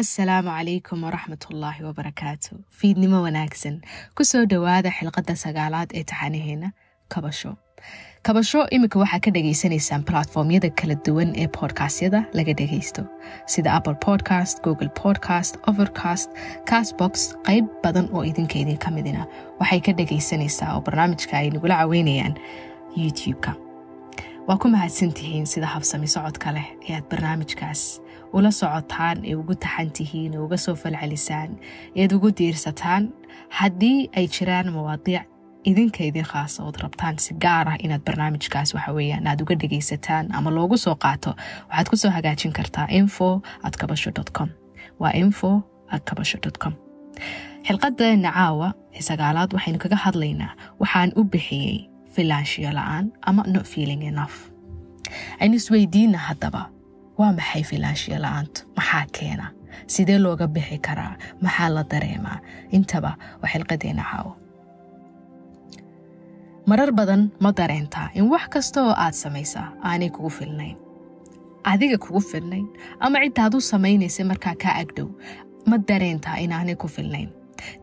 asalaamu calaykum waraxmatullaahi wabarakaatu fiidnimo wanaagsan. Kusoo dhowaada xilqadda sagaalaad ee taxanaheena kabasho. Kabasho iminka waxaa ka dhagaysanaysaan platformyada kala duwan ee bodkastyada laga dhagaysto sida apple podcast google podcast overcast castbox qayb badan oo idinkeedii ka midina. Waxay ka dhagaysanaysaa oo barnaamijka ay nagula caweynayaan youtube-ka. Waa ku mahadsantihiin sida habsami socodka leh ee aad barnaamijkaas ula socotaan ee ugu taxan tihiin uga soo falcelisaan eed ugu diirsataan haddii ay jiraan mawaadiic idinka idin khaasa ood rabtaan si gaar ah inaad barnaamijkaas waxa aad uga dhagaysataan ama loogu soo qaato waxaad ku soo hagaajin kartaa info at kabasho com. Waa info at kabasho com. Xilqadeena caawa ee sagaalaad waxaynu kaga hadlaynaa waxaan u bixiyey filaanshiyo la'aan ama no feeling enough. Aynu isweydiina haddaba waa maxay filaanshiyo la'aantu maxaa keena? Sidee looga bixi karaa? Maxaa la dareemaa? Intaba waa xilqadeena caawo marar badan ma dareentaa in wax kasta oo aad samaysaa aanay kugu filnayn. Adiga kugu filnayn? Ama ciddaad u samaynaysa markaa kaa agdhow ma dareentaa inaanay ku filnayn.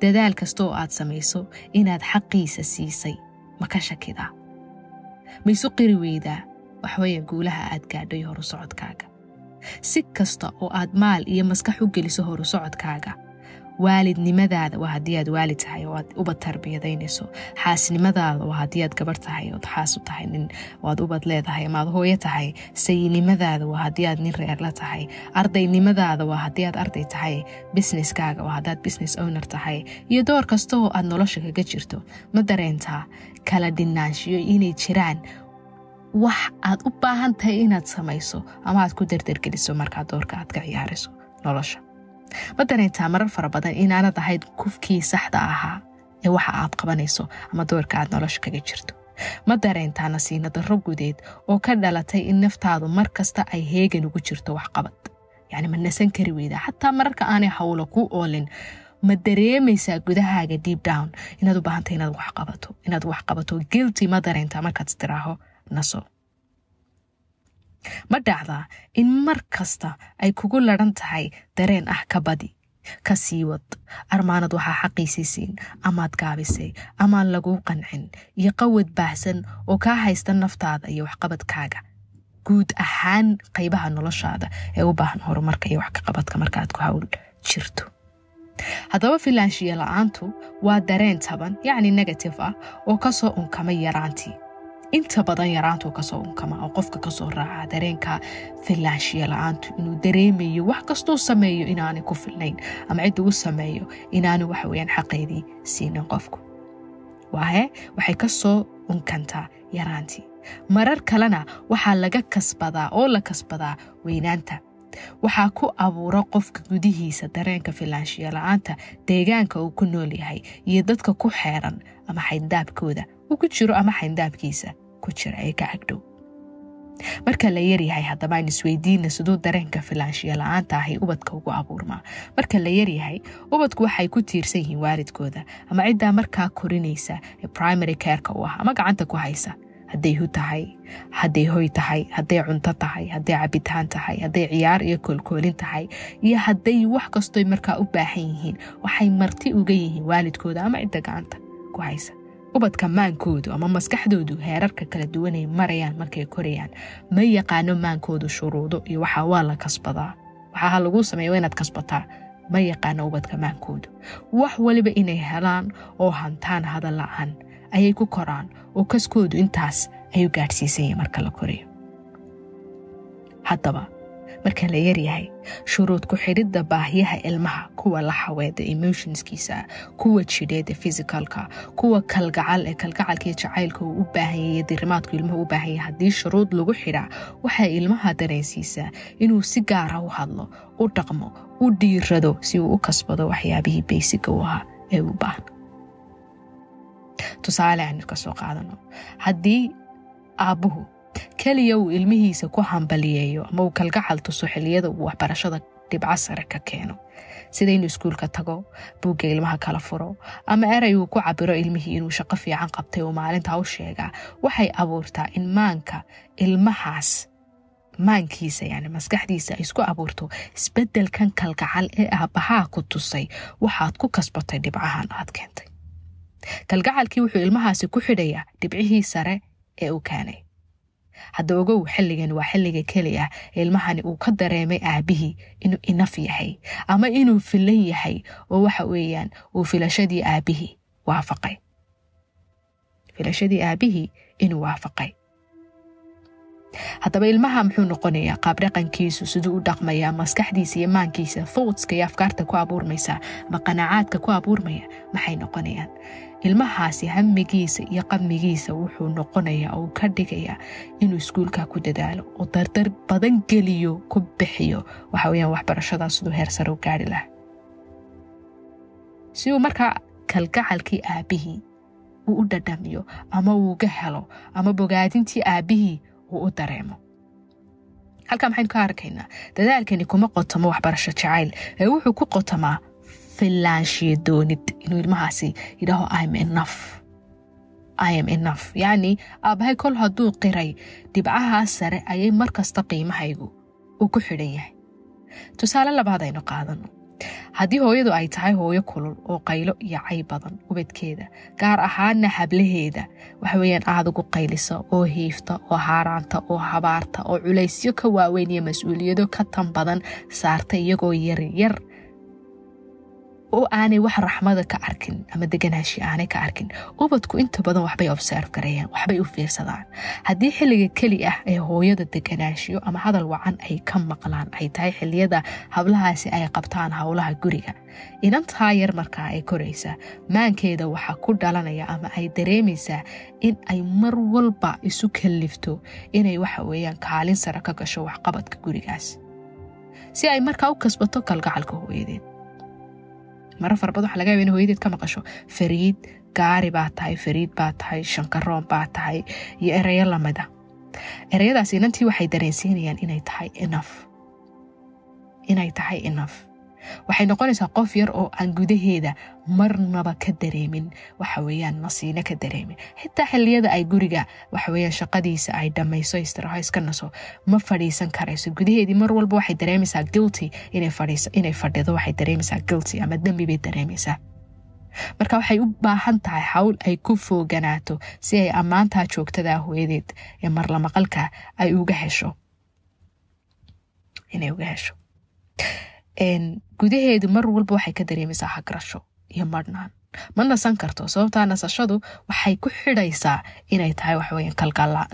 Dadaal kasta oo aad samayso inaad xaqiisa siisay ma ka shakidaa. Ma isu qiri weydaa? Waxweeye guulaha aad gaadhay horu socodkaaga si kasta oo aad maal iyo maskax u geliso horu socodkaaga. Waalidnimadaada waa haddii aad waalid tahay oo aad ubad tarbiyadaynayso xaasnimadaada waa haddii aad gabar tahay ood xaas u tahay nin oad ubad leedahay ama hooyo tahay. Sayinimadaada waa haddii aad nin reerla tahay. Ardaynimadaada waa haddii aad arday tahay. Businesskaaga waa haddaad business owner tahay. Iyo door kasta oo aad nolosha kaga jirto. Ma dareentaa kala dhinaanshiyo inay jiraan wax aad u baahan tahay inaad samayso ama aad ku dardargeliso markaa doorka aad ka ciyaarayso nolosha. Ma dareentaa marar fara badan inaanad ahayd kufkii saxda ahaa ee waxa aad qabanayso ama doorka aad nolosha kaga jirto. Ma dareentaa nasiina darro gudeed oo ka dhalatay in naftaadu mar kasta ay heegan ugu jirto waxqabad yacni ma nasan kari weydaa xataa mararka aanay hawlo ku oolin ma dareemaysaa gudahaaga deep down inaad u baahantay inaad wax qabato inaad wax qabato gilty ma dareentaa markaad istiraaho naso ma dhacdaa in mar kasta ay kugu ladhan tahay dareen ah ka badi ka sii wad armaanad waxaa xaqiisiisiin amaad gaabisay amaan laguu qancin iyo qawad baahsan oo kaa haysta naftaada iyo waxqabadkaaga guud ahaan qaybaha noloshaada ee u baahan horumarka iyo wax ka qabadka ku hawl jirto. Haddaba filaanshiya la'aantu waa dareen taban yacni negative ah oo ka soo unkama yaraantii inta badan yaraantuu ka soo unkama oo qofka ka soo raaca dareenka filaanshiya la'aantu inuu dareemayo wax kastuu sameeyo inaanay ku filnayn ama cid ugu sameeyo inaanu waxaweyaan xaqeydii siinin qofku. Waahe waxay ka soo unkantaa yaraantii. Marar kalena waxaa laga kasbadaa oo la kasbadaa weynaanta. Waxaa ku abuura qofka gudihiisa dareenka filaanshiya la'aanta deegaanka uu ku nool yahay iyo dadka ku xeeran ama xayndaabkooda uu ku jiro ama xayndaabkiisa ku jira ee ka agdhow. Marka la yaryahay haddaba aan isweydiina siduu dareenka filaanshiya la'aanta ahay ubadka ugu abuurmaa marka la yaryahay ubadku waxay ku tiirsan yihiin waalidkooda ama ciddaa markaa korinaysa ee primary careka u ah ama gacanta ku haysa. Hadday hu tahay hadday hoy tahay hadday cunto tahay hadday cabitaan tahay hadday ciyaar iyo koolkoolin tahay iyo hadday wax kastoy markaa u baahan yihiin waxay marti uga yihiin waalidkooda ama cidda gacanta ku haysa ubadka maankoodu ama maskaxdoodu heerarka kala duwanay marayaan markay korayaan ma yaqaano maankoodu shuruudo iyo waxaa waa la kasbadaa. Waxaa laguu sameeya waa inaad kasbataa ma yaqaano ubadka maankoodu wax waliba inay helaan oo hantaan hadal la'aan ayay ku koraan oo kaskoodu intaas ayuu gaadhsiisanya marka la korayo. Haddaba marka la yaryahay. Shuruud ku xidhidda baahiyaha ilmaha kuwa la xaweeda emotionskiisa kuwa jidheeda fisikalka kuwa kalgacal ee kalgacalkaiyo jacaylka uu u baahanyay dirimaadku ilmuhu u baahanya haddii shuruud lagu xidhaa waxay ilmaha dareensiisaa inuu si gaara u hadlo u dhaqmo u dhiirado si uu u kasbado waxyaabihii baysiga u ahaa ee u baahan. Tusaale aynu ka soo qaadano haddii aabbuhu keliya uu ilmihiisa ku hambaliyeeyo ama uu kalgacal tuso xilliyada uu waxbarashada dhibco sare ka keeno. Sida inuu iskuulka tago buugga ilmaha kala furo ama erey uu ku cabiro ilmihii inuu shaqo fiican qabtay oo maalintaa u sheegaa waxay abuurtaa in maanka ilmahaas maankiisa yani maskaxdiisa ay isku abuurto isbedelkan kalgacal ee aabbahaa ku tusay waxaad ku kasbatay dhibcahan aad keentay. Kalgacalkii wuxuu ilmahaasi ku xidhayaa dhibcihii sare ee uu keenay hadda ogow xilligan waa xilliga keli ah ilmahani uu ka dareemay aabihii inuu inaf yahay ama inuu filan yahay oo waxa weeyaan uu filashadii aabihii waafaqay. Filashadii aabihii inuu waafaqay. Haddaba ilmaha muxuu noqonayaa qaab dhaqankiisu siduu u dhaqmayaa maskaxdiisa iyo maankiisa thoughtska iyo afkaarta ku abuurmaysa ama qanacaadka ku abuurmaya maxay noqonayaan ilmahaasi hamigiisa iyo qadmigiisa wuxuu noqonayaa oo ka dhigayaa inuu iskuulka ku dadaalo oo dardar badan geliyo ku bixiyo. Waxa waxbarashadaas siduu heer sare u gaari laha si uu markaa kalgacalkii aabihii uu u dhadhamiyo ama uuga helo ama bogaadintii aabihii uu u dareemo. Halkaa maxaynu ka arkaynaa dadaalkani kuma qotomo waxbarasho jacayl ee wuxuu ku qotomaa filaanshiya doonid inuu ilmahaasi yidhaaho im enough. Yacni aabbahay kol hadduu qiray dhibcahaas sare ayay mar kasta qiimahaygu uu ku xidhan yahay tusaale labaad aynu qaadano haddii hooyadu ay tahay hooyo kulul oo qaylo iyo cay badan ubadkeeda gaar ahaana hablaheeda waxa weeyaan aada ugu qaylisa oo hiifta oo haaraanta oo habaarta oo culaysyo ka waaweyn iyo mas'uuliyado ka tan badan saarta iyagoo yaryar oo aanay wax raxmada ka arkin ama deganaashi aanay ka arkin. Ubadku inta badan waxbay observe gareeyaan waxbay u fiirsadaan. Haddii xilliga keli ah ee hooyada deganaashiyo ama hadal wacan ay ka maqlaan ay tahay xiliyada hablahaasi ay qabtaan howlaha guriga. Inantaa yar markaa ay koraysaa maankeeda waxaa ku dhalanaya ama ay dareemaysaa in ay mar walba isu kallifto inay waxa weeyaan kaalin sare ka gasho waxqabadka gurigaas. Si ay markaa u kasbato kalgacalka hooyadeed mara farabad waxa laga yaba in hooyadeed ka maqasho. Fariid gaari baa tahay fariid baa tahay shankaroon baa tahay iyo ereyo lamida ereyadaas inantii waxay dareensiinayaan inay tahay inaf inay tahay inaf waxay noqonaysaa qof yar oo aan gudaheeda marnaba ka dareemin. Waxa weeyaan nasiino ka dareemin. Xitaa xilliyada ay guriga waxa weeyaan shaqadiisa ay dhammayso istiraho iska naso ma fadhiisan karayso. Gudaheedii mar walba waxay dareemaysaa guilty inay fadhido waxay dareemaysaa guilty ama dembi bay dareemaysaa. Marka waxay u baahan tahay hawl ay ku fooganaato si ay ammaantaa joogtada hooyadeed ee marlamaqalka ay uga hesho. Inay uga hesho gudaheedu mar walba waxay ka dareemaysaa hagrasho iyo marhnaan ma nasan karto sababtaa nasashadu waxay ku xidhaysaa inay tahay waxaweyaan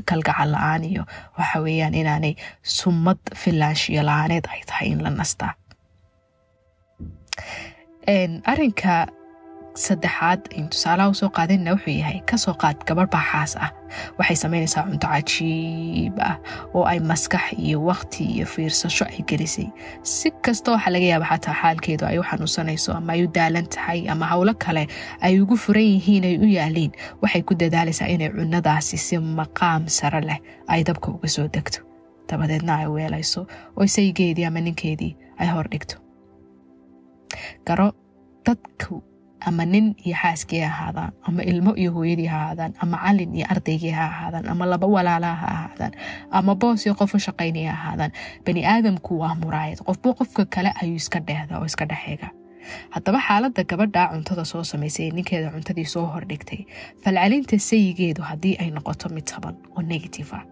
kalgacal la'aan iyo waxa weeyaan inaanay sumad filaanshiyo la'aaneed ay tahay in la nastaa. Arinka saddexaad aynu tusaalaha u soo qaadinna wuxuu yahay ka soo qaad gabarh baaxaas ah. Waxay samaynaysaa cunto cajiib ah oo ay maskax iyo waqti iyo fiirsasho ay gelisay. Si kasta waxaa laga yaaba xataa xaalkeedu ay u xanuunsanayso ama ay u daalan tahay ama howlo kale ay ugu furan yihiin ay u yaaliin waxay ku dadaalaysaa inay cunadaasi si maqaam sare leh ay dabka uga soo degto. Dabadeedna ay weelayso oo saygeedii ama ninkeedii ay hordhigto garo dadku ama nin iyo xaaskii ha ahaadaan ama ilmo iyo hooyadii ha ahaadaan ama calin iyo ardaygii ha ahaadaan ama laba walaalaha ha ahaadaan ama boos iyo qof u shaqaynaya ha ahaadaan. Bani aadamku waa muraayad. Qofba qofka kale ayuu iska dheehda oo iska dhexeega haddaba xaaladda gabadha cuntada soo samaysay ee ninkeeda cuntadii soo hordhigtay falcelinta sayigeedu haddii ay noqoto mid taban oo negative ah.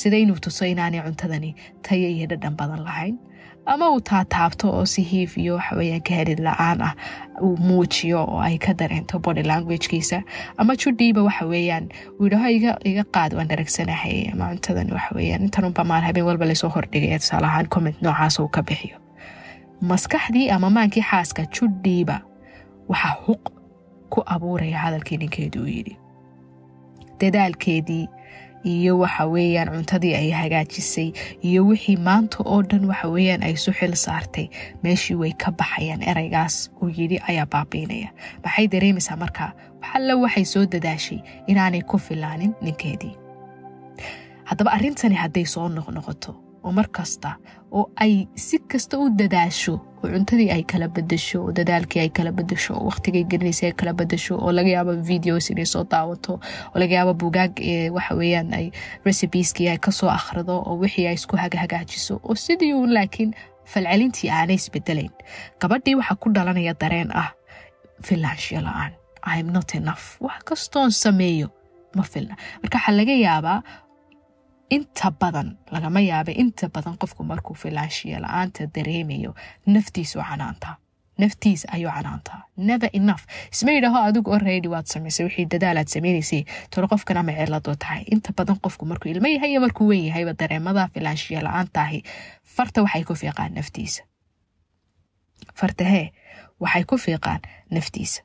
Sida inuu tuso inaanay cuntadani tayo iyo dhadhan badan lahayn ama uu taataabto oo si hiif iyo waxaweyaan kahelid la'aan ah. Uu muujiyo oo ay ka dareento body languagekiisa. Ama judhiiba waxa weeyaan uu yidhaho iga qaad waan dharagsanahay ama cuntadan waxaweyaan intanunba maal habeen walba la soo hordhigaya tusaale ahaan comment noocaas uu ka bixiyo. Maskaxdii ama maankii xaaska judhiiba waxaa huq ku abuuraya hadalkii ninkeedu uu yidhi. Dadaalkeedii iyo waxa weeyaan cuntadii ay hagaajisay iyo wixii maanta oo dhan waxa weeyaan ay su xil saartay. Meeshii way ka baxayaan ereygaas uu yidhi ayaa baabiinaya. Maxay dareemaysaa markaa? Waxalla waxay soo dadaashay inaanay ku filaanin ninkeedii. Haddaba arrintani hadday soo noqnoqoto oo mar kasta oo ay si kasta u dadaasho oo cuntadii ay kala bedasho oo dadaalkii ay kala bedasho oo waqtigay gelinaysay ay kala bedasho oo laga yaabo videos inay soo daawato oo laga yaabo bugaag waxa ay recipeskii ay ka soo akhrido oo wixii ay isku hagahagaajiso oo sidii uun laakiin falcelintii aanay isbedelayn gabadhii waxaa ku dhalanaya dareen ah filaanshiyo la'aan. Im not enough. Wax kastoon sameeyo ma filna. Marka waxaa laga yaabaa inta badan lagama yaaba inta badan qofku markuu filaanshiya la'aanta dareemayo naftiisu canaantaa naftiis ayuu canaantaa never enough. Isma yidhaaho adigu already waad samaysay wixii dadaalaad sameynaysay tolo qofkan ama ceeladoo tahay. Inta badan qofku markuu ilmo yahay iyo markuu weyn yahayba dareemada filaanshiya la'aantahi farta waxay ku fiiqaan naftiisa. Fartahee waxay ku fiiqaan naftiisa.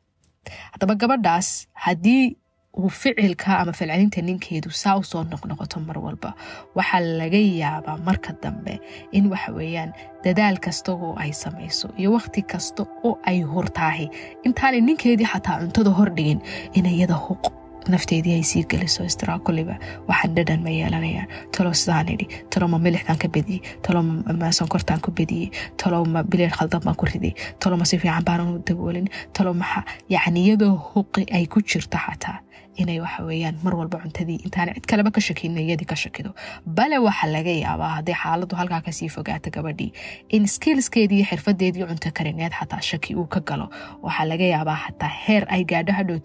Haddaba gabadhaas haddii uu ficilka ama falcelinta ninkeedu saa u soo noqnoqoto mar walba waxaa laga yaabaa marka dambe in waxa weeyaan dadaal kasta oo ay samayso iyo waqti kasta oo ay hurtaahi intaanay ninkeedii xataa cuntada hordhigin in iyada huq nafteedii ay sii geliso kulliba waxaan dhadhan ma yeelanayaan talow sidaan idhi talow ma milixdan ka bediyey talow ma sonkortaan ku bediyey talow ma bileer khaldab baan ku riday talow ma si fiican baanan u daboolin talow maxa yacni iyadoo huqi ay ku jirto xataa inay waxa weeyaan mar walba cuntadii intaan cid kaleba ka shakinin iyadii ka shakido. Bale waxaa laga yaabaa hadday xaaladdu halkaa ka sii fogaato gabadhii in skillskeedii iyo xirfadeedii cunto karineed xataa shaki uu ka galo. Waxaa laga yaabaa xataa heer ay gaadho hadhow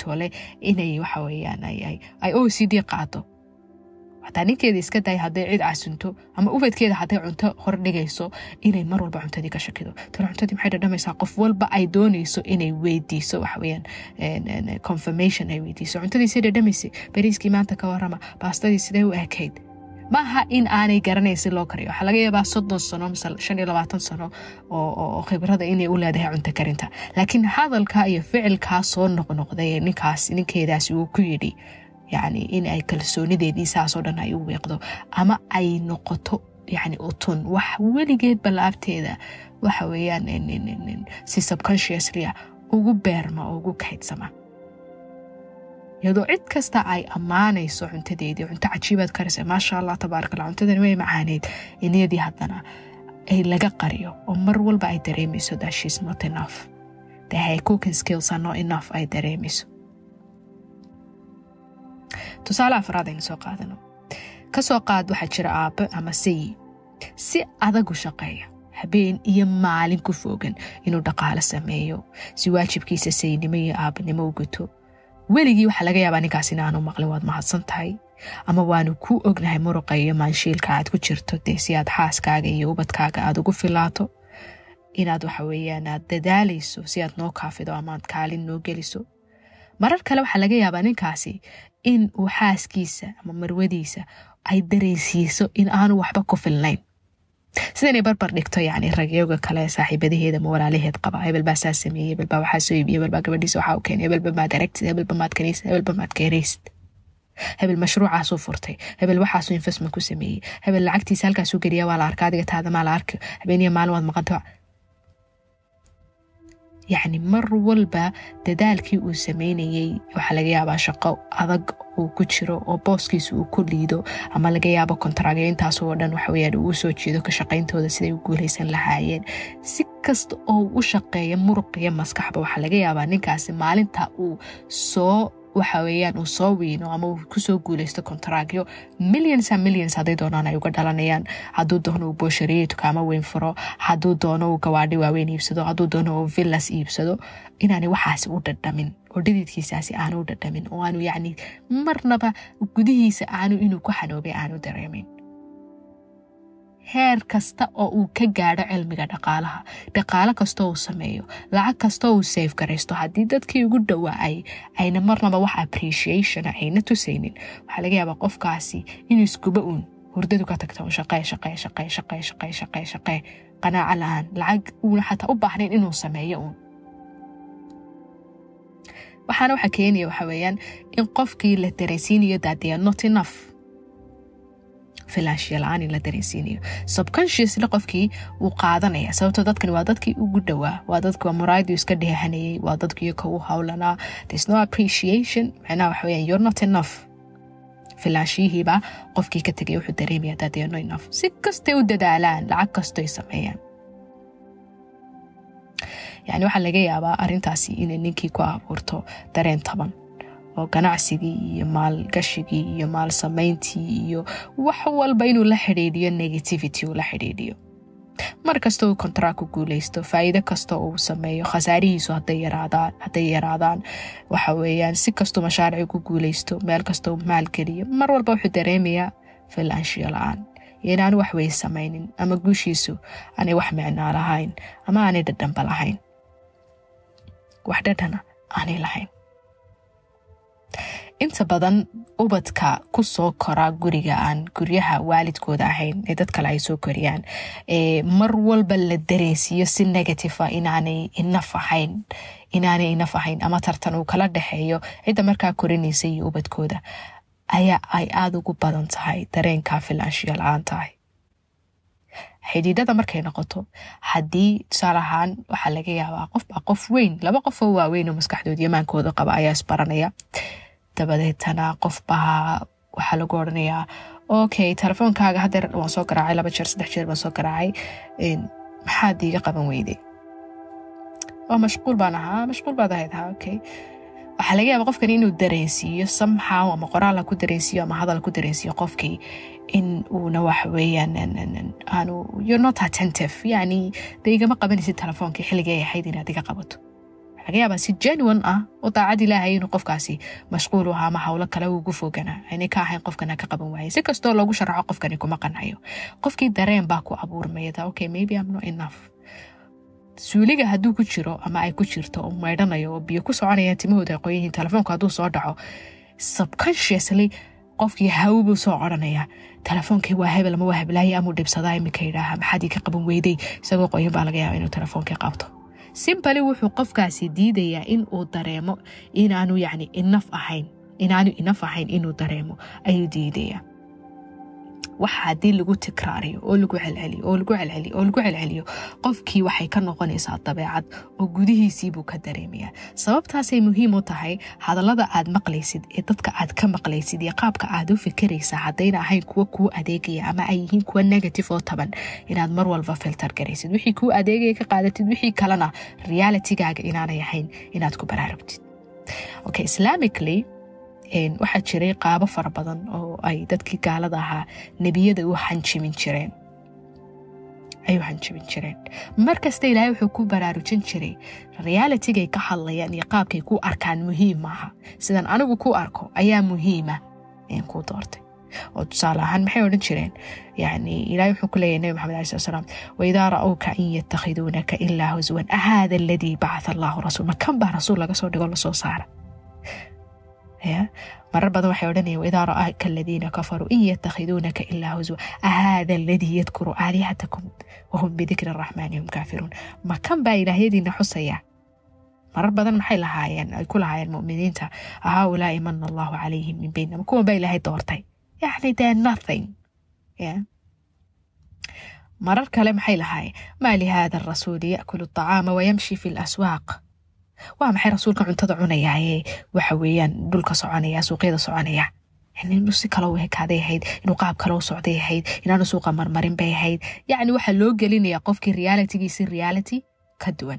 inay waxa weeyaan ay o c d qaato xataa ninkeeda iska day hadday cid casunto ama ubadkeeda hadday cunto hordhigayso inay mar walba cuntadii ka shakido. Talo cuntadii maxay dhadhamaysaa qof walba ay doonayso inay weydiiso waxaweyaan confirmation ay weydiiso. Cuntadii see dhadhamaysay bariiskii maanta ka warama baastadii sidee u ekayd? Maaha in aanay garanayn si loo kariyo. Waxaa laga yaabaa soddon sano mise shan iyo labaatan sano oo khibrada inay u leedahay cunto karinta. Laakiin hadalka iyo ficilkaa soo noqnoqday ninkaas ninkeedaasi uu ku yidhi yacni in ay kalsoonideedii saasoo dhan ay u weeqdo. Ama ay noqoto yacni utun wax weligeedba laabteeda. Waxa weeyaan si subconsciously ah ugu beerma oo ugu kaydsama iyadoo cid kasta ay ammaanayso cuntadeedii cunto cajiibaad karisa maasha allah tabaaraka allah cuntadani way macaaneyd iniyadii haddana ay laga qariyo oo mar walba ay dareemayso that she's not enough. The her skills are not enough ay dareemayso tusaale afraad aynu soo qaadano. Ka soo qaad waxaa jira aabbo ama sayi si adagu shaqeeya habeen iyo maalin ku foogan inuu dhaqaalo sameeyo si waajibkiisa sayinimo iyo aabanimo u guto weligii waxaa laga yaabaa ninkaas inaanu maqlin waad mahadsan tahay ama waanu ku ognahay muruqa iyo maanshiilka aad ku jirto dee si aad xaaskaaga iyo ubadkaaga aad ugu filaato. Inaad waxa weeyaan aad dadaalayso si aad noo kaafido ama aad kaalin noo geliso marar kale waxaa laga yaabaa ninkaasi in uu xaaskiisa ama marwadiisa ay dareensiiso in aanu waxba ku filnayn. Sida inay barbar dhigto yani ragyoga kale saaxiibadaheeda ma walaalaheed qaba hebel saa sameeyey hebel waxaa soo iibiye hebel gabadhiisa waxaa u keenay hebelba maad aragtid maad kanaysid hebelba maad keenaysid. Hebel mashruucaasuu furtay hebel waxaasuu investment ku sameeyey hebel lacagtiisa halkaasuu geliya waa la arka adiga taada maa la arki habeeniya maalin waad maqanta yacni mar walba dadaalkii uu sameynayey waxaa laga yaabaa shaqo adag uu ku jiro oo booskiisa uu ku liido ama laga yaabo kontaragyo intaasoo dhan waxaweyaan uu u soo jeedo ka shaqayntooda siday u guulaysan lahaayeen. Si kasta oo u shaqeeya muruq iyo maskaxba waxaa laga yaabaa ninkaasi maalinta uu soo waxa weeyaan uu soo wiino ama uu ku soo guulaysto kontaragyo millions and millions hadday doonaan ay uga dhalanayaan. Hadduu doono uu booshareeye tukaamo weyn furo hadduu doono uu gawaadhi waaweyn iibsado hadduu doono uu villas iibsado inaanay waxaasi u dhadhamin oo dhididkiisaasi aanu u dhadhamin oo aanu yacni marnaba gudihiisa aanu inuu ku xanoobay aanu dareemin heer kasta oo uu ka gaadho cilmiga dhaqaalaha. Dhaqaalo kastoo uu sameeyo lacag kastoo uu safe garaysto haddii dadkii ugu dhowaa ay ayna marnaba wax appreciation ayna tusaynin waxaa laga yaabaa qofkaasi inuu iskuba uun hurdadu ka tagta un shaqee shaqee shaqee shaqee shaqee shaqee shaqee qanaaco la'aan lacag uuna xataa u baahnayn inuu sameeyo uun. Waxaana waxaa keenaya waxa weeyaan in qofkii la dareensiinayo daadiya not enough filaanshiya la'aan la dareensiinayo. Subconsciously qofkii wuu qaadanaya sababtoo dadkani waa dadkii ugu dhowaa waa dadki waa muraayadii iska dheehanayay waa dadkii ka u howlanaa there's no appreciation macnaha waxa you're not enough. Filaanshiyihiiba qofkii ka tegay wuxuu dareemaya dadeeno enough. Si kastay u dadaalaan lacag kastoy sameeyaan. Yani waxaa laga yaabaa arrintaasi inay ninkii ku abuurto dareen taban oo ganacsigii iyo maalgashigii iyo maal samayntii iyo wax walba inuu la xidhiidhiyo negativity uu la xidhiidhiyo. Mar kasta uu kontract ku guuleysto faa'iido kasta uu sameeyo khasaarihiisu hadday yaraadaan waxa weeyaan si kastuu mashaarici ku guuleysto meel kasta uu maalgeliyo mar walba wuxuu dareemayaa filaanshiyo la'aan iyo inaanu samaynin ama guushiisu aanay wax micnaa lahayn ama aanay dhadhanba lahayn. Wax dhadhana aanay lahayn inta badan ubadka ku soo koraa guriga aan guryaha waalidkooda ahayn ee dad kale ay soo koriyaan mar walba la dareensiiyo si negativa inaanay inaf ahayn inaanay inaf ahayn ama tartan uu kala dhexeeyo cidda markaa korinaysa iyo ubadkooda ayaa ay aada ugu badan tahay dareenkaa filaanshiyo la'aan tahay. Xidhiidhada markay noqoto haddii tusaale ahaan waxaa laga yaabaa qofbaa qof weyn laba qof oo waaweyn oo maskaxdooda yamaankooda qaba ayaa isbaranaya dabadeetana qofbaa waxaa lagu odhanayaa. Okay telefoonkaaga hadeer waan soo garaacay laba jeer saddex jeer baan soo garaacay maxaad iiga qaban weyday oo mashquul baan ahaa mashquul baad ahayd ha okay. Waxaa laga yaaba qofkani inuu dareensiiyo somehow ama qoraal ku dareensiiyo ama hadal ku dareensiiyo qofkii in uuna wax weeyaan aanu you're not attentive. Yani dee qabanaysid telefoonkii xilligii ay ahayd inaad iga qabato laga yaabaa si genuine ah oo daacad ilaahay inuu qofkaasi mashquul u ahaa ama howlo kale ugu foganaa aynay ka ahayn qofkana ka qaban waayay si kastoo loogu sharaxo qofkani kuma qancayo qofkii dareen baa ku abuurmayada okay maybe not enough. Suuliga hadduu ku jiro ama ay ku jirto oo maydhanayo oo biyo ku soconayaan timahooda ay qoyihiin telefoonka hadduu soo dhaco subconsciously qofkii hawo buu soo odhanaya telefoonkii waa hebel ama waa heblaaye amuu dhibsadaa iminka yidhaaha maxaad ii ka qaban weyday? Isagoo qoyin baa laga yaaba inuu telefoonkii qabto simbali wuxuu qofkaasi diidayaa in uu dareemo inaanu yani inaf ahayn inaanu inaf ahayn inuu dareemo ayuu diidayaa waxa haddii lagu tikraariyo oo lagu celceliyo oo lagu celceliyo oo lagu celceliyo qofkii waxay ka noqonaysaa dabeecad oo gudihiisiibuu ka dareemayaa sababtaasay muhiim u tahay hadallada aad maqlaysid ee dadka aad ka maqlaysid iyo qaabka aad u fikiraysaa haddayna ahayn kuwa kuu adeegaya ama ay yihiin kuwa negative oo taban inaad mar walba filter garaysid. Wixii kuu adeegaya ka qaadatid wixii kalena realitigaaga inaanay ahayn inaad ku baraarugtid. Okay islamically waxaa jiray qaabo fara badan oo ay dadkii gaalada ahaa nebiyada u hanjibin jireen. Ay u jireen. Mar kasta ilaahay wuxuu ku baraarujin jiray realitigay ka hadlayaan iyo qaabkay ku arkaan muhiim maaha sidan anigu ku arko ayaa muhiima n kuu doortay. Oo tusaale ahaan maxay odhan jireen? Yani ilahay wuxuu ku leeyahy nabi maxamed alai slat slam waidaa ra'awka in yatakhiduunaka ilaa huswan ahaada aladii bacatha allahu rasuul. Ma baa rasuul laga soo dhigo la soo saara marar badan waxay odhanaya waidaa ra'aaka aladiina kafaruu in yatakhiduunaka ilaa huswa ahaada aladii yadkuru aalihatakum wahum bidikri araxmaani hum kaafiruun ma kan baa ilaahyadiina xusaya marar badan maxay lahaayeen ay ku lahaayeen muminiinta haulaai mana allahu calayhim min baynama kuwan baa ilaahay doortay yani they're nothing. marar kale maxay lahaayeen maa lihada arasuuli yakulu aطacaama wayamshi fi laswaaq waa maxay rasuulka cuntada cunayaaye waxa weeyaan dhulka soconaya suuqyada soconaya. Inuu si kaloo hekaaday ahayd inuu qaab kaloo socday ahayd inaanu suuqa marmarin bay ahayd. Yacni waxaa loo gelinayaa qofkii realitygiisi reality ka duwan.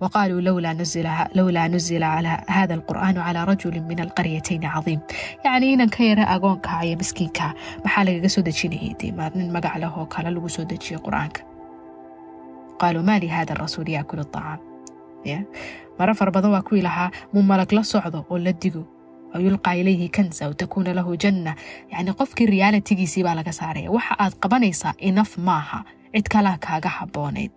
Wa lowlaa nuzila hada alqur'aanu calaa rajulin min alqaryatayn cadiim. Yacni inanka yara agoonkaa iyo miskiinka maxaa lagaga soo dejinayay? Dee magac leh oo kale lagu soo dejiyay qur'aanka. Qaaluu maa li hada arasuul yaakulu acaam mara fara badan waa kuwii lahaa mu malag la socdo oo la digo. Oo yulqaa ilayhi kansa aw lahu janna. Yacni qofkii realitygiisii baa laga saaraya waxa aad qabanaysaa inaf maaha. Cid kalaa kaaga haboonayd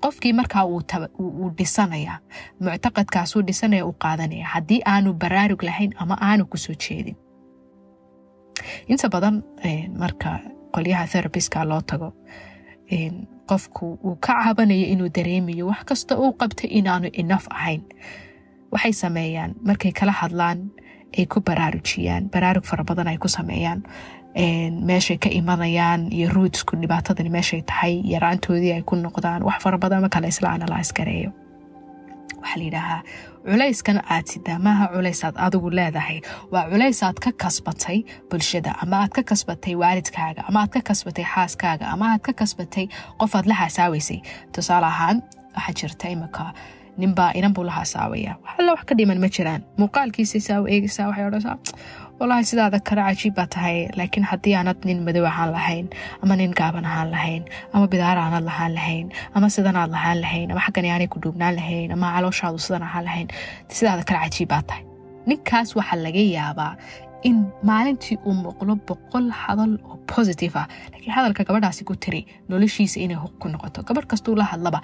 qofkii markaa uu dhisanaya muctaqadkaasuu dhisanaya uu qaadanaya haddii aanu baraarug lahayn ama aanu ku soo jeedin. Inta badan marka qolyaha therabiska loo tago qofku uu ka cabanayo inuu dareemayo wax kasta uu qabtay inaanu inaf ahayn. Waxay sameeyaan markay kala hadlaan ay ku baraarujiyaan. Baraarug fara badan ay ku sameeyaan. Meeshay ka imanayaan iyo ruudsku dhibaatadani meeshay tahay yaraantoodii ay ku noqdaan. Wax fara badan marka la isla analyse gareeyo. Waxaa layidhaahaa culayskan aad sidaa maaha culaysaad adigu leedahay. Waa culaysaad ka kasbatay bulshada ama aad ka kasbatay waalidkaaga ama aad ka kasbatay xaaskaaga ama aad ka kasbatay qofaad la hasaawaysay tusaale ahaan waxaa jirta imika ninbaa inan buu la hasaawaya waxalla wax ka dhiman ma jiraan. Muuqaalkiisa saa u eegaysaa waxay odhanaysaa wallaahi sidaada kale cajiib tahay laakiin haddii aanad nin madow ahaan lahayn ama nin gaaban ahaan lahayn ama bidaar aanad lahaan lahayn ama sidanaad lahaan lahayn ama xaggani aanay ku dhuubnaan lahayn ama calooshaadu sidan ahaan lahayn sidaada kale cajiib tahay. Ninkaas waxaa laga yaabaa in maalintii uu muuqlo boqol hadal oo positive ah. Laakiin hadalka gabadhaasi ku tiri noloshiisa inay ku noqoto. Gabadh kastuu la hadlaba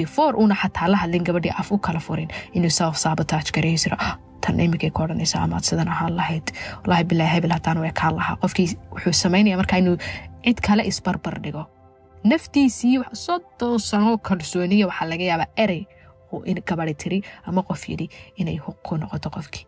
before uuna xataa la hadlin gabadhii af u kala furin inuu self sabotage gareysiro tan iminkay ka odhanaysa amaad sidan ahaan lahayd. Wallaahi bilaa hebel hataan way kaan lahaa. Qofkii wuxuu samaynaya markaa inuu cid kale isbarbar dhigo. Naftiisii soddon sano kalsooniya waxaa laga yaabaa erey oo in gabadhi tiri ama qof yidhi inay ku noqoto qofkii.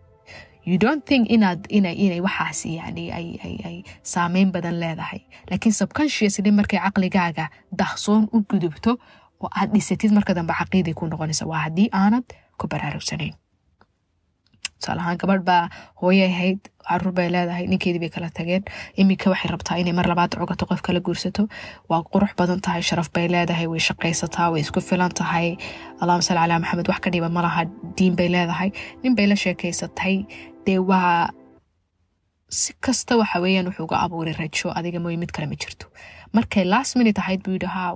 You don't think inaad inay waxaas yani ay saameyn badan leedahay. Laakiin subconsciously markay caqligaaga dahsoon u gudubto oo aad dhisatid marka dambe caqiiday ku noqonaysa. Waa haddii aanad ku baraarugsanayn. Tusaale ahaan gabadh baa hooye ahayd carruur bay leedahay ninkeedii bay kala tageen. Iminka waxay rabtaa inay mar labaad cogato qof kala guursato. Waa qurux badan tahay sharaf bay leedahay way shaqaysataa way isku filan tahay. Allahuma salli calaa maxamed wax ka dhiba malaha diin bay leedahay. Nin bay la sheekaysatay. Dee waa si kasta waxa weeyaan wuxuu uga abuuray rajo adiga mooye mid kale ma jirto. Markay last minute ahayd buu yidhi haa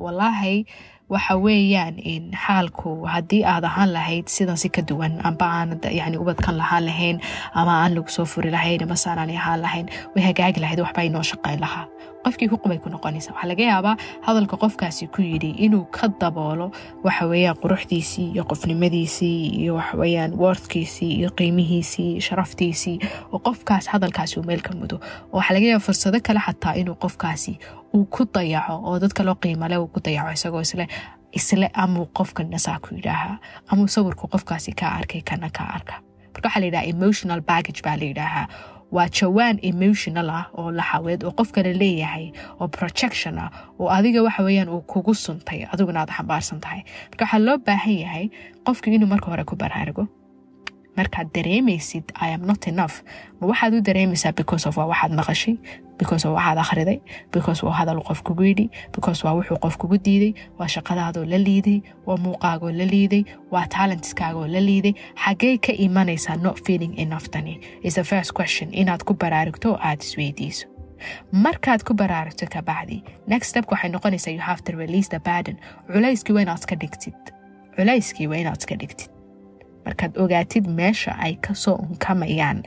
waxa weeyaan xaalku haddii aad ahaan lahayd sidan si ka duwan amba aanad yani ubadkan lahaan lahayn ama aan lagu soo furi lahayn ama saanaanay ahaan lahayn way hagaagi lahayd waxbaa inoo shaqayn lahaa. Qofkii huqubay ku noqonaysa. Waxaa laga yaabaa hadalka qofkaasi ku yidhi inuu ka daboolo waxa quruxdiisii iyo qofnimadiisii iyo waxaweyaan wordkiisii iyo qiimihiisii sharaftiisii oo qofkaas hadalkaasi uu meel ka mudo. Oo waxaa laga yaaba fursado kale xataa inuu qofkaasi uu ku dayaco oo dadka loo qiimale uu ku dayaco isagoo isle isle amuu qofka nasaa ku yidhaahaa amuu sawirku qofkaasi kaa arkay kana kaa arka. Marka waxaa la yidhaha emotional baggage baa la yidhaahaa waa jawaan emotional ah oo laxaweed oo qofkana leeyahay oo projection ah oo adiga waxa weyaan uu kugu suntay adiguna aad xambaarsan tahay. Marka waxaa loo baahan yahay qofku inuu marka hore ku baraarugo markaad dareemaysid i am not enough. Ma waxaad u dareemaysaa because of waa waxaad maqashay because of waxaad akhriday because waa hadal qof kugu yidhi because waa wuxuu qof kugu diiday waa shaqadaadoo la liiday waa muuqaagoo la liiday waa talentskaagoo la liiday. Xaggee ka imanaysaa not feeling enough tani is the first question. Inaad ku baraarugto oo aad isweydiiso markaad ku baraarugto kabacdi next step waxay noqonaysaa you have to release the burden. Culayskii waa inaad iska dhigtid. Culayskii waa inaad iska dhigtid markaad ogaatid meesha ay ka soo unkamayaan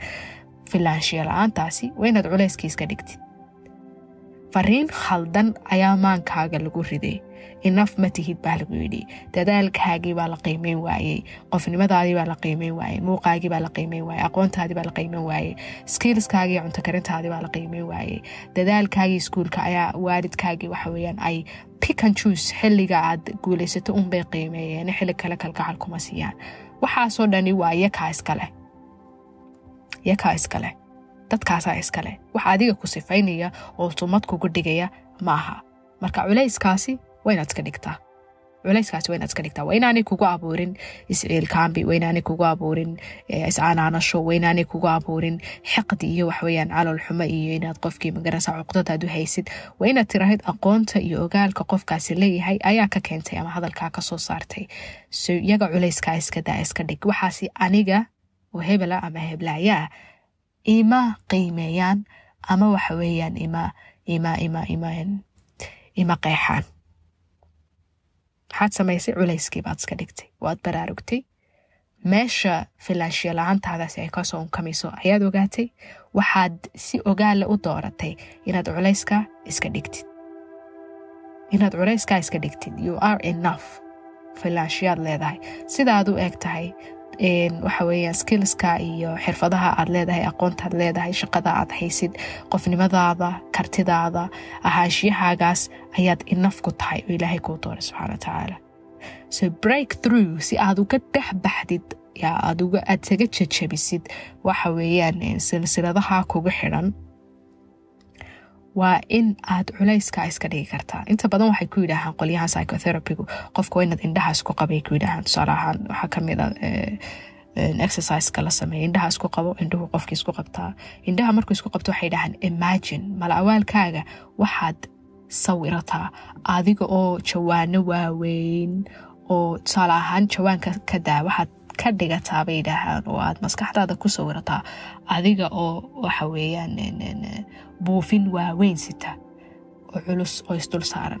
filaanshiya la'aantaasi waa inaad culayskii iska dhigtid. Fariin khaldan ayaa maankaaga lagu riday. Inaf ma tihid baa lagu yidhi. Dadaalkaagii baa la qiimeyn waayey. Qofnimadaadii baa la qiimeyn waayey. Muuqaagii baa la qiimeyn waayey. Aqoontaadii baa la qiimeyn waayey. Skillskaagii cunto karintaadii baa la qiimeyn waayey. Dadaalkaagii iskuulka ayaa waalidkaagii waxa weeyaan ay and choose xilliga aad guulaysato unbay qiimeeyeen. Xilli kale kalgacal kuma siiyaan waxaasoo dhani waa yakaa iskaleh yakaa iskaleh dadkaasaa iskaleh wax adiga ku sifaynaya oo sumad kugu dhigaya ma aha marka culayskaasi waa inaad iska dhigtaa culayskaasi waa inaad iska dhigtaa. Waa inaanay kugu abuurin. Isciilkaambi waa inaanay kugu abuurin. Iscanaanasho waa inaanay kugu abuurin. Xiqdi iyo waxweyaan calool xumo iyo inaad qofkii magarasa cuqdadaad u haysid. Waa inaad tiraahid aqoonta iyo ogaalka qofkaasi leeyahay ayaa ka keentay ama hadalkaa ka soo saartay. So iyaga culayskaa iska daa iska dhig. Waxaasi aniga oo hebela ama heblaayaa ima qiimeeyaan ama waxa weeyaan ima ima ima ima ima qeexaan maxaad samaysay culayskii baad iska dhigtay waad baraarugtay meesha filaanshiya la'aantaadaasi ay ka soo unkamayso ayaad ogaatay waxaad si ogaala u dooratay inaad culayska iska dhigtid inaad culayskaa iska dhigtid you are enough. filaanshiyaad leedahay sidaad u eg tahay waxa skillska iyo xirfadaha aad leedahay aqoontaad leedahay shaqada aad haysid qofnimadaada kartidaada ahaanshiyahaagaas ayaad inaf ku tahay oo ilaahay kuu dooray subxaana wa tacaala. So break through si aad uga dhex baxdid aad isaga jejabisid waxa weeyaan silsiladaha kugu xidhan waa in aad culayska iska dhigi kartaa. Inta badan waxay ku yidhaahaan qolyahan psychotherapygu qofka waa inaad indhaha isku qabay ku yidhaahaan. Tusaale ahaan waxaa ka mid a exerciseka la sameeya indhaha isku qabo indhuhu qofki isku qabtaa indhaha markuu isku qabto waxay dhahaan imagine mala awaalkaaga waxaad sawirataa adiga oo jawaano waaweyn oo tusaale ahaan jawaanka ka daa waxaad ka dhigataa bay dhahaan oo aad maskaxdaada ku sawirataa. Adiga oo waxa weeyaan buufin waaweyn sita oo culus oo isdul saaran.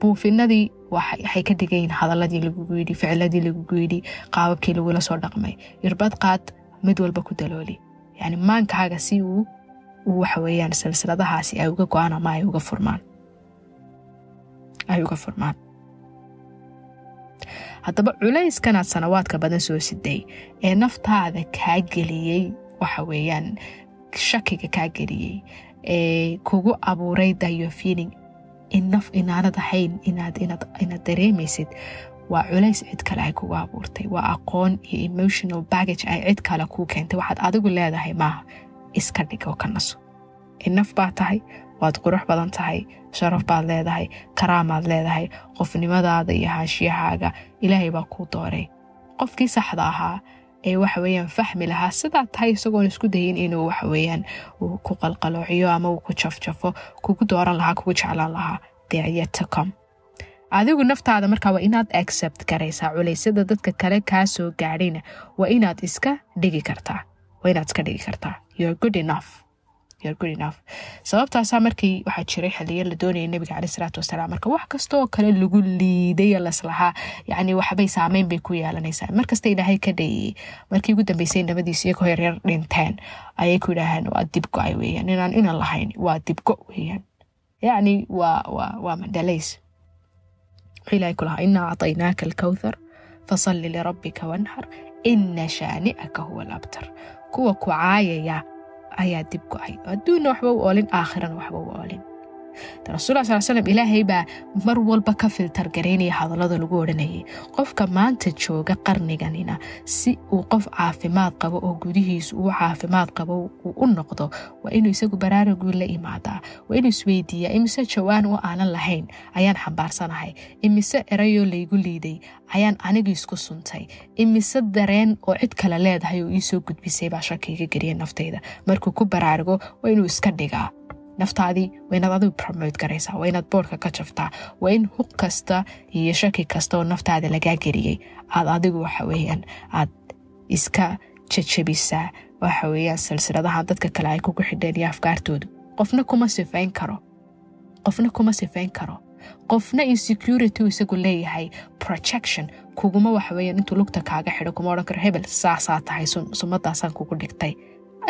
Buufinadii waxay ka dhigayiin hadaladii lagugu yidhi ficiladii lagugu yidhi qaababkii lagula soo dhaqmay. Irbad qaad mid walba ku dalooli. Yani maankaaga si uu waxaweyaan silsiladahaasi ay uga go'aan ama ay uga furmaan haddaba culeyskanaad sanawaadka badan soo siday ee naftaada kaa geliyey waxa weeyaan shakiga kaa geliyey ee kugu abuuray dayo feeling inaf inaanad ahayn inaad dareemaysid waa culays cid kale ay kugu abuurtay waa aqoon iyo emotional baggage ay cid kale kuu keentay waxaad adigu leedahay maaha iska dhig oo ka naso. Inaf baa tahay waad qurux badan tahay sharaf baad leedahay karaamaad leedahay qofnimadaada iyo haanshiyahaaga ilaahay baa kuu dooray. Qofkii saxda ahaa ee waxaweyaan fahmi lahaa sidaa tahay isagoon isku dayin inuu waxaweyaan ku qalqaloociyo ama uu ku jafjafo kugu dooran lahaa kugu jeclaan lahaa. Deyatcom adigu naftaada markaa waa inaad accept garaysaa culeysyada dadka kale kaa soo waa inaad iska dhigi kartaa. Waa inaad iska dhigi kartaa. You're good enough sababtaasaa markii waxaa jiray xiliyo la doonaya nabiga cale salaatu wasalaam marka wax kastaoo kale lagu liiday laslahaa yani waxbay saameyn bay ku yeelanaysaa markasta ilaahay ka dhayeyey markii ugu dambeysay nabadiis iyagoo yaryar dhinteen. Ayay ku yidhaaheen waa dibgo-ay weyaan inaan inan lahayn waa dibgo weyaan yacni waa madhalays ilahay ku lahaa inaa acطaynaaka alkawthar fasalli lirabbika wanxar ina shaani'aka huwa alabtar. Kuwa ku caayaya ayaa dib go'ay adduunna waxba u oolin aakhirana waxba u oolin rasuul slm ilaahay baa mar walba ka filtar garaynaya hadallada lagu odhanayay. Qofka maanta jooga qarniganina si uu qof caafimaad qabo oo gudihiisu uu caafimaad qabo uu u noqdo waa inuu isagu baraaruguu la imaadaa waa inuu isweydiiyaa imise jawaan oo aanan lahayn ayaan xambaarsanahay imise erayoo laygu liiday ayaan anigu isku suntay. Imise dareen oo cid kale leedahay oo iisoo gudbisay baa shakiiga geliya naftayda. Markuu ku baraarugo waa inuu iska dhigaa naftaadii waa inaad adigu promote garaysaa waa inaad boorka ka jaftaa waa in hug kasta iyo shaki kasta oo naftaada lagaa geliyey aad adigu waxaweyaan aad iska jajabisaa waxaweyaan silsiladahan dadka kale ay kugu xidheen iyo afkaartoodu qofna kuma sifayn karo. Qofna kuma sifayn karo. Qofna insecurity isagu leeyahay projection kuguma waxaweyaan intuu lugta kaaga xidho kuma odhan karo hebel saasaa tahay sumadaasaan kugu dhigtay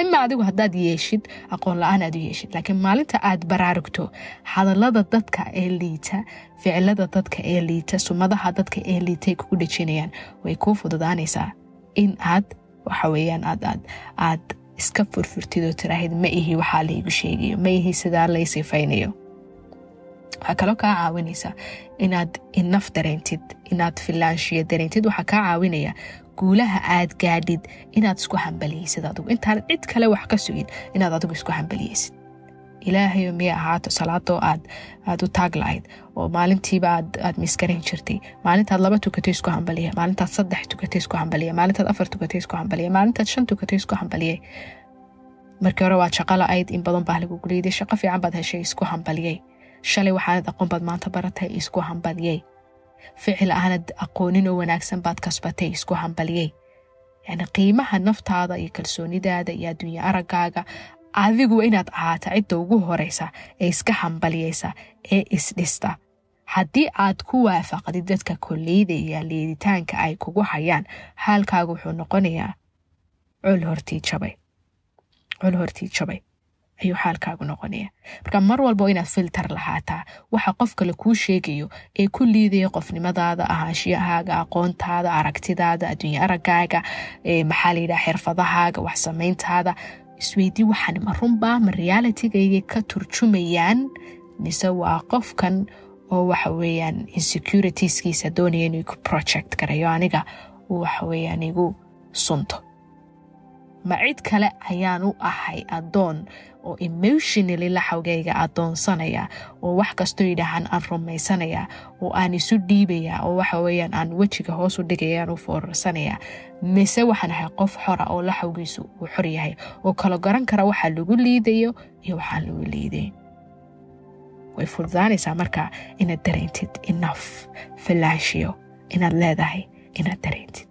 ima adigu haddaad yeeshid aqoon la'aan aad u yeeshid laakiin maalinta aad baraarugto hadallada dadka ee liita ficilada dadka ee liita sumadaha dadka ee liitay kugu dhejinayaan way kuu fududaanaysaa in aad waxaweyaan aad iska furfurtid oo tiraahid ma ihi waxaa laygu sheegayo ma ihi sidaa lay sifaynayo waxaa kaloo kaa caawinaysaa inaad inaf dareentid inaad filaanshiya dareentid waxaa kaa caawinaya guulaha aad gaadhid inaad isku hambaliyeysid adigu intaan cid kale wax ka sugin inaad adigu isku hambaliyeysid ilaahayo miyay ahaato salaadoo aad u taag lahayd oo maalintiiba aad miskaran jirtay. Maalintaad laba tukatay isku hambaliya maalintaad saddex tukatay isku hambaliya maalintaad afar tukatay isku hambaliya maalintaad shan tukatay isku hambaliyay markii hore waad shaqo la-ayd in badan baa lagugu liiday shaqo fiican baad heshay isku hambaliyey shalay waxaanad aqoon baad maanta baratay isku hambaliyey ficil aanad aqoonin oo wanaagsan baad kasbatay isku hambaliyey yani qiimaha naftaada iyo kalsoonidaada iyo adduunya araggaaga adigu inaad ahaata cidda ugu horeysa ee iska hambaliyeysa ee isdhista haddii aad ku waafaqdid dadka kolleyda iyo liiditaanka ay kugu hayaan haalkaagu wuxuu noqonayaa col hortii jabay ayuu xaalkaagu noqonaya marka mar walba inaad filter lahaataa. Waxa qof kale kuu sheegayo ee ku liidaya qofnimadaada ahaanshiyahaaga aqoontaada aragtidaada adduunya araggaaga maxaa layidhaha xirfadahaaga wax samayntaada. Isweydii waxaan ma runbaa ma realitigayga ka turjumayaan mise waa qofkan oo waxa weeyaan insecuritiskiisa doonaya inuu ku project garayo aniga uu waxa weeyaan igu sunto ma cid kale ayaan u ahay addoon oo emotionally laxawgayga addoonsanaya oo wax kastoo yidhaahaan aan rumaysanaya oo aan isu dhiibaya oo waxa weyaan aan wejiga hoos u dhigaya aan u foorarsanaya. Mise waxaan ahay qof xora oo laxawgiisu uu xor yahay oo kala garan kara waxaa lagu liidayo iyo waxaan lagu liidayn way fududaanaysaa marka inaad dareentid enough filaanshiyo inaad leedahay inaad dareentid